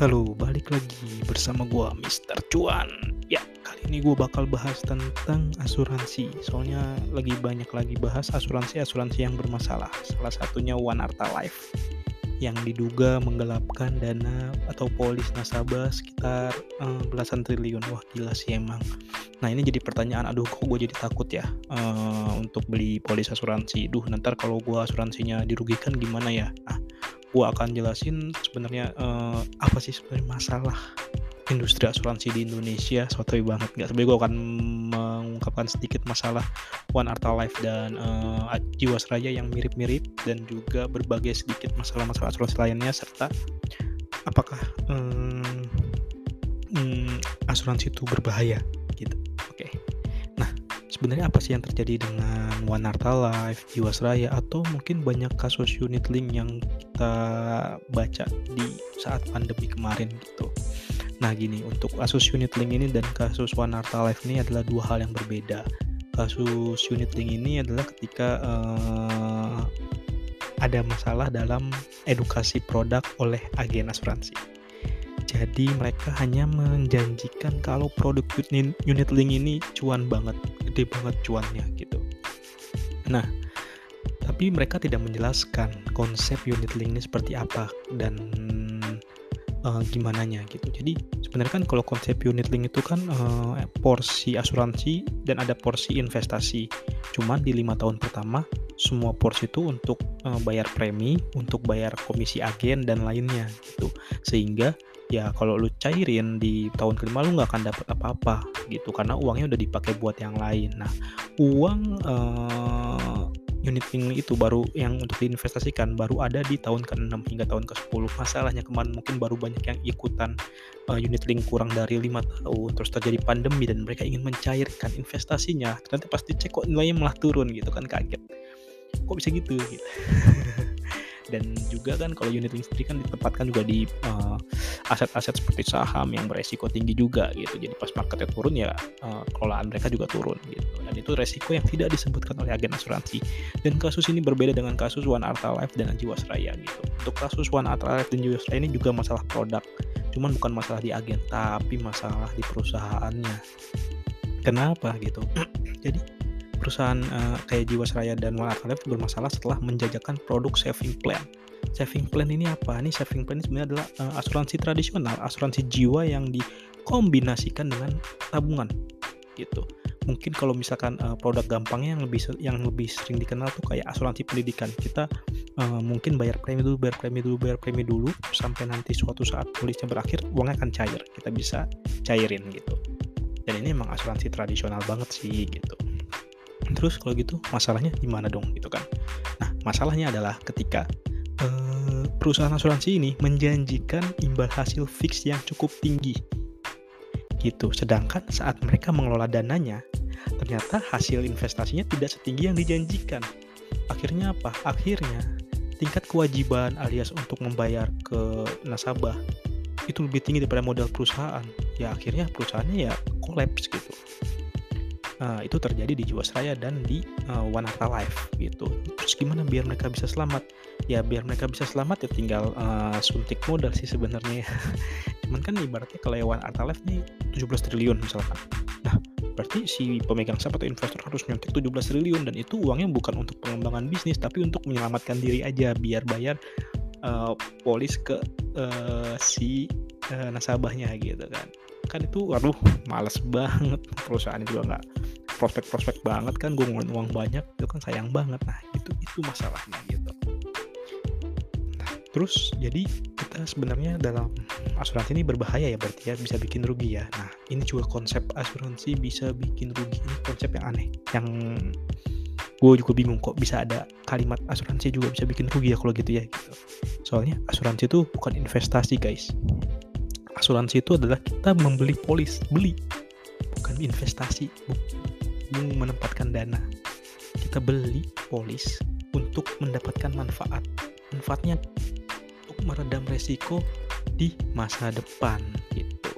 Halo, balik lagi bersama gua Mr. Cuan. Ya, kali ini gua bakal bahas tentang asuransi. Soalnya lagi banyak lagi bahas asuransi-asuransi yang bermasalah. Salah satunya One Arta Life yang diduga menggelapkan dana atau polis nasabah sekitar uh, belasan triliun. Wah, gila sih emang. Nah, ini jadi pertanyaan, aduh kok gue jadi takut ya uh, untuk beli polis asuransi. Duh, nanti kalau gua asuransinya dirugikan gimana ya? Nah, gue akan jelasin sebenarnya uh, apa sih sebenarnya masalah industri asuransi di Indonesia. Sotoy banget nggak sebenarnya gue akan mengungkapkan sedikit masalah One Arta Life dan uh, Jiwasraya yang mirip-mirip dan juga berbagai sedikit masalah-masalah asuransi lainnya serta apakah um, um, asuransi itu berbahaya gitu. Oke. Nah sebenarnya apa sih yang terjadi dengan One Arta Life Jiwasraya atau mungkin banyak kasus unit link yang kita baca di saat pandemi kemarin gitu. Nah gini, untuk kasus unit link ini dan kasus One Arta Life ini adalah dua hal yang berbeda. Kasus unit link ini adalah ketika uh, ada masalah dalam edukasi produk oleh agen asuransi. Jadi mereka hanya menjanjikan kalau produk unit link ini cuan banget, gede banget cuannya gitu. Nah, tapi mereka tidak menjelaskan konsep unit link ini seperti apa dan uh, gimana nya gitu. Jadi sebenarnya kan kalau konsep unit link itu kan uh, porsi asuransi dan ada porsi investasi. Cuman di lima tahun pertama semua porsi itu untuk uh, bayar premi, untuk bayar komisi agen dan lainnya gitu. Sehingga ya kalau lu cairin di tahun kelima lu nggak akan dapat apa-apa gitu karena uangnya udah dipakai buat yang lain. Nah uang uh, unit link itu baru yang untuk diinvestasikan baru ada di tahun ke-6 hingga tahun ke-10 masalahnya kemarin mungkin baru banyak yang ikutan uh, unit link kurang dari lima tahun. Terus terjadi pandemi dan mereka ingin mencairkan investasinya. Ternyata pasti cek kok nilainya malah turun gitu kan kaget. Kok bisa gitu? Gitu dan juga kan kalau unit link sendiri kan ditempatkan juga di uh, aset-aset seperti saham yang beresiko tinggi juga gitu. Jadi pas marketnya turun ya uh, kelolaan mereka juga turun gitu. Dan itu resiko yang tidak disebutkan oleh agen asuransi. Dan kasus ini berbeda dengan kasus One Arta Life dan Jiwasraya gitu. Untuk kasus One Arta Life dan Jiwasraya ini juga masalah produk. Cuman bukan masalah di agen tapi masalah di perusahaannya. Kenapa gitu? Jadi perusahaan uh, kayak Jiwasraya dan One bermasalah setelah menjajakan produk saving plan. Saving plan ini apa? Ini saving plan ini sebenarnya adalah uh, asuransi tradisional, asuransi jiwa yang dikombinasikan dengan tabungan gitu. Mungkin kalau misalkan uh, produk gampangnya yang lebih yang lebih sering dikenal tuh kayak asuransi pendidikan. Kita uh, mungkin bayar premi dulu, bayar premi dulu, bayar premi dulu sampai nanti suatu saat polisnya berakhir uangnya akan cair. Kita bisa cairin gitu. Dan ini emang asuransi tradisional banget sih gitu terus kalau gitu masalahnya gimana dong gitu kan nah masalahnya adalah ketika perusahaan asuransi ini menjanjikan imbal hasil fix yang cukup tinggi. Gitu. Sedangkan saat mereka mengelola dananya ternyata hasil investasinya tidak setinggi yang dijanjikan. Akhirnya apa? Akhirnya tingkat kewajiban alias untuk membayar ke nasabah itu lebih tinggi daripada modal perusahaan. Ya akhirnya perusahaannya ya kolaps gitu uh, itu terjadi di Jiwasraya dan di uh, One Arta Life gitu. Terus gimana biar mereka bisa selamat? Ya biar mereka bisa selamat ya tinggal uh, suntik modal sih sebenarnya. Cuman kan ibaratnya kalau One Arta Life nih 17 triliun misalkan. Nah, berarti si pemegang saham atau investor harus nyuntik 17 triliun dan itu uangnya bukan untuk pengembangan bisnis tapi untuk menyelamatkan diri aja biar bayar uh, polis ke uh, si uh, nasabahnya gitu kan kan itu waduh males banget perusahaan juga nggak prospek-prospek banget kan gue ngeluarin uang banyak itu kan sayang banget. Nah itu itu masalahnya gitu. Nah, terus jadi kita sebenarnya dalam asuransi ini berbahaya ya berarti ya bisa bikin rugi ya. Nah ini juga konsep asuransi bisa bikin rugi. Ini konsep yang aneh yang gue juga bingung kok bisa ada kalimat asuransi juga bisa bikin rugi ya kalau gitu ya gitu. Soalnya asuransi itu bukan investasi guys. Asuransi itu adalah kita membeli polis beli bukan investasi menempatkan dana. Kita beli polis untuk mendapatkan manfaat. Manfaatnya untuk meredam resiko di masa depan gitu.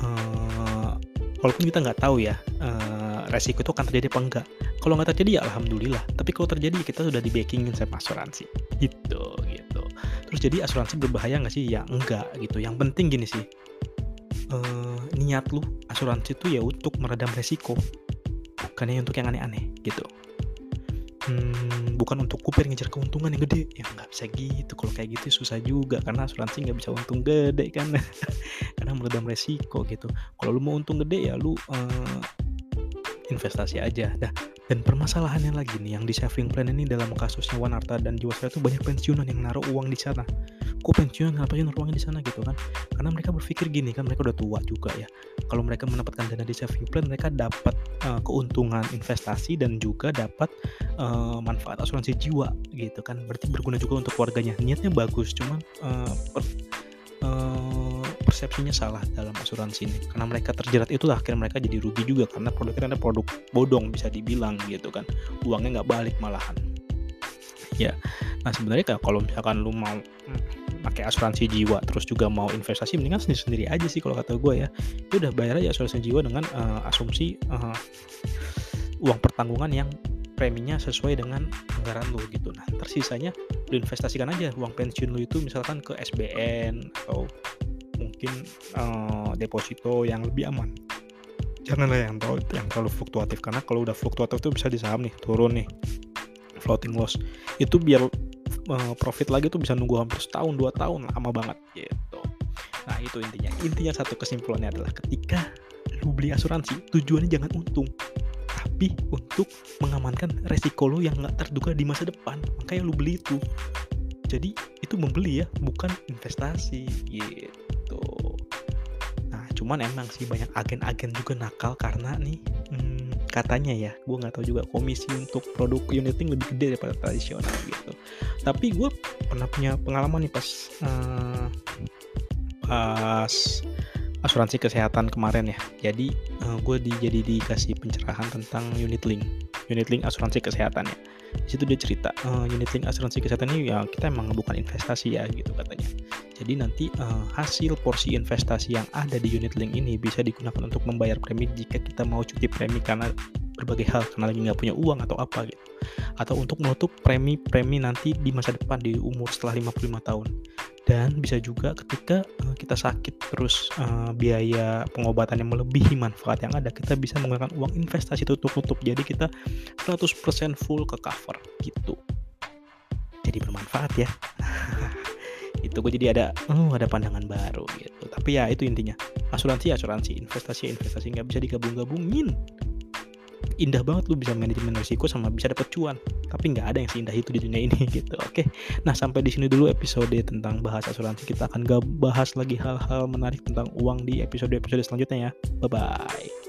Uh, walaupun kita nggak tahu ya uh, resiko itu akan terjadi apa enggak. Kalau nggak terjadi ya alhamdulillah. Tapi kalau terjadi kita sudah di backingin sama asuransi. Gitu gitu. terus jadi asuransi berbahaya nggak sih ya enggak gitu yang penting gini sih uh, niat lu asuransi itu ya untuk meredam resiko. Bukannya untuk yang aneh-aneh gitu. Hmm, bukan untuk kupir ngejar keuntungan yang gede. Ya nggak bisa gitu. Kalau kayak gitu susah juga karena asuransi nggak bisa untung gede kan. Karena meredam resiko gitu. Kalau lu mau untung gede ya lu uh, investasi aja. Dah dan permasalahannya lagi nih yang di saving plan ini dalam kasusnya Wan Arta dan Jiwasraya itu banyak pensiunan yang naruh uang di sana. Kok pensiunan sih naruh uangnya di sana gitu kan? Karena mereka berpikir gini kan mereka udah tua juga ya. Kalau mereka mendapatkan dana di saving plan mereka dapat uh, keuntungan investasi dan juga dapat uh, manfaat asuransi jiwa gitu kan. Berarti berguna juga untuk keluarganya. Niatnya bagus cuman uh, per, uh, persepsinya salah dalam asuransi ini. Karena mereka terjerat itulah akhirnya mereka jadi rugi juga karena produknya ada produk bodong bisa dibilang gitu kan. Uangnya nggak balik malahan. Ya nah sebenarnya kalau misalkan lu mau pakai asuransi jiwa terus juga mau investasi mendingan sendiri sendiri aja sih kalau kata gue ya. Itu udah bayar aja asuransi jiwa dengan uh, asumsi uh, uang pertanggungan yang preminya sesuai dengan anggaran lu gitu. Nah tersisanya lu investasikan aja uang pensiun lu itu misalkan ke SBN atau mungkin uh, deposito yang lebih aman. Janganlah yang terlalu yang terlalu fluktuatif karena kalau udah fluktuatif itu bisa di saham nih turun nih floating loss. Itu biar uh, profit lagi tuh bisa nunggu hampir setahun dua tahun lama banget gitu. Nah itu intinya. Intinya satu kesimpulannya adalah ketika lu beli asuransi tujuannya jangan untung tapi untuk mengamankan resiko lo yang nggak terduga di masa depan. Makanya lo beli itu. Jadi itu membeli ya bukan investasi gitu nah cuman emang sih banyak agen-agen juga nakal karena nih hmm, katanya ya gue nggak tahu juga komisi untuk produk unit link lebih gede daripada tradisional gitu tapi gue pernah punya pengalaman nih pas uh, pas asuransi kesehatan kemarin ya. Jadi uh, eh, gue di, jadi dikasih pencerahan tentang unit link, unit link asuransi kesehatan ya. Di situ dia cerita uh, unit link asuransi kesehatan ini ya kita emang bukan investasi ya gitu katanya. Jadi nanti uh, hasil porsi investasi yang ada di unit link ini bisa digunakan untuk membayar premi jika kita mau cuti premi karena berbagai hal karena lagi nggak punya uang atau apa gitu atau untuk menutup premi-premi nanti di masa depan di umur setelah 55 tahun dan bisa juga ketika uh, kita sakit terus uh, biaya pengobatan yang melebihi manfaat yang ada kita bisa menggunakan uang investasi tutup-tutup jadi kita 100% full ke cover gitu. Jadi bermanfaat ya. Itu gue jadi ada oh ada pandangan baru gitu. Tapi ya itu intinya. Asuransi asuransi. Investasi investasi. Nggak bisa digabung-gabungin. Indah banget lu bisa manajemen risiko sama bisa dapat cuan tapi nggak ada yang seindah itu di dunia ini gitu. Oke. Nah sampai di sini dulu episode tentang bahas asuransi. Kita akan gak bahas lagi hal-hal menarik tentang uang di episode episode selanjutnya ya. Bye bye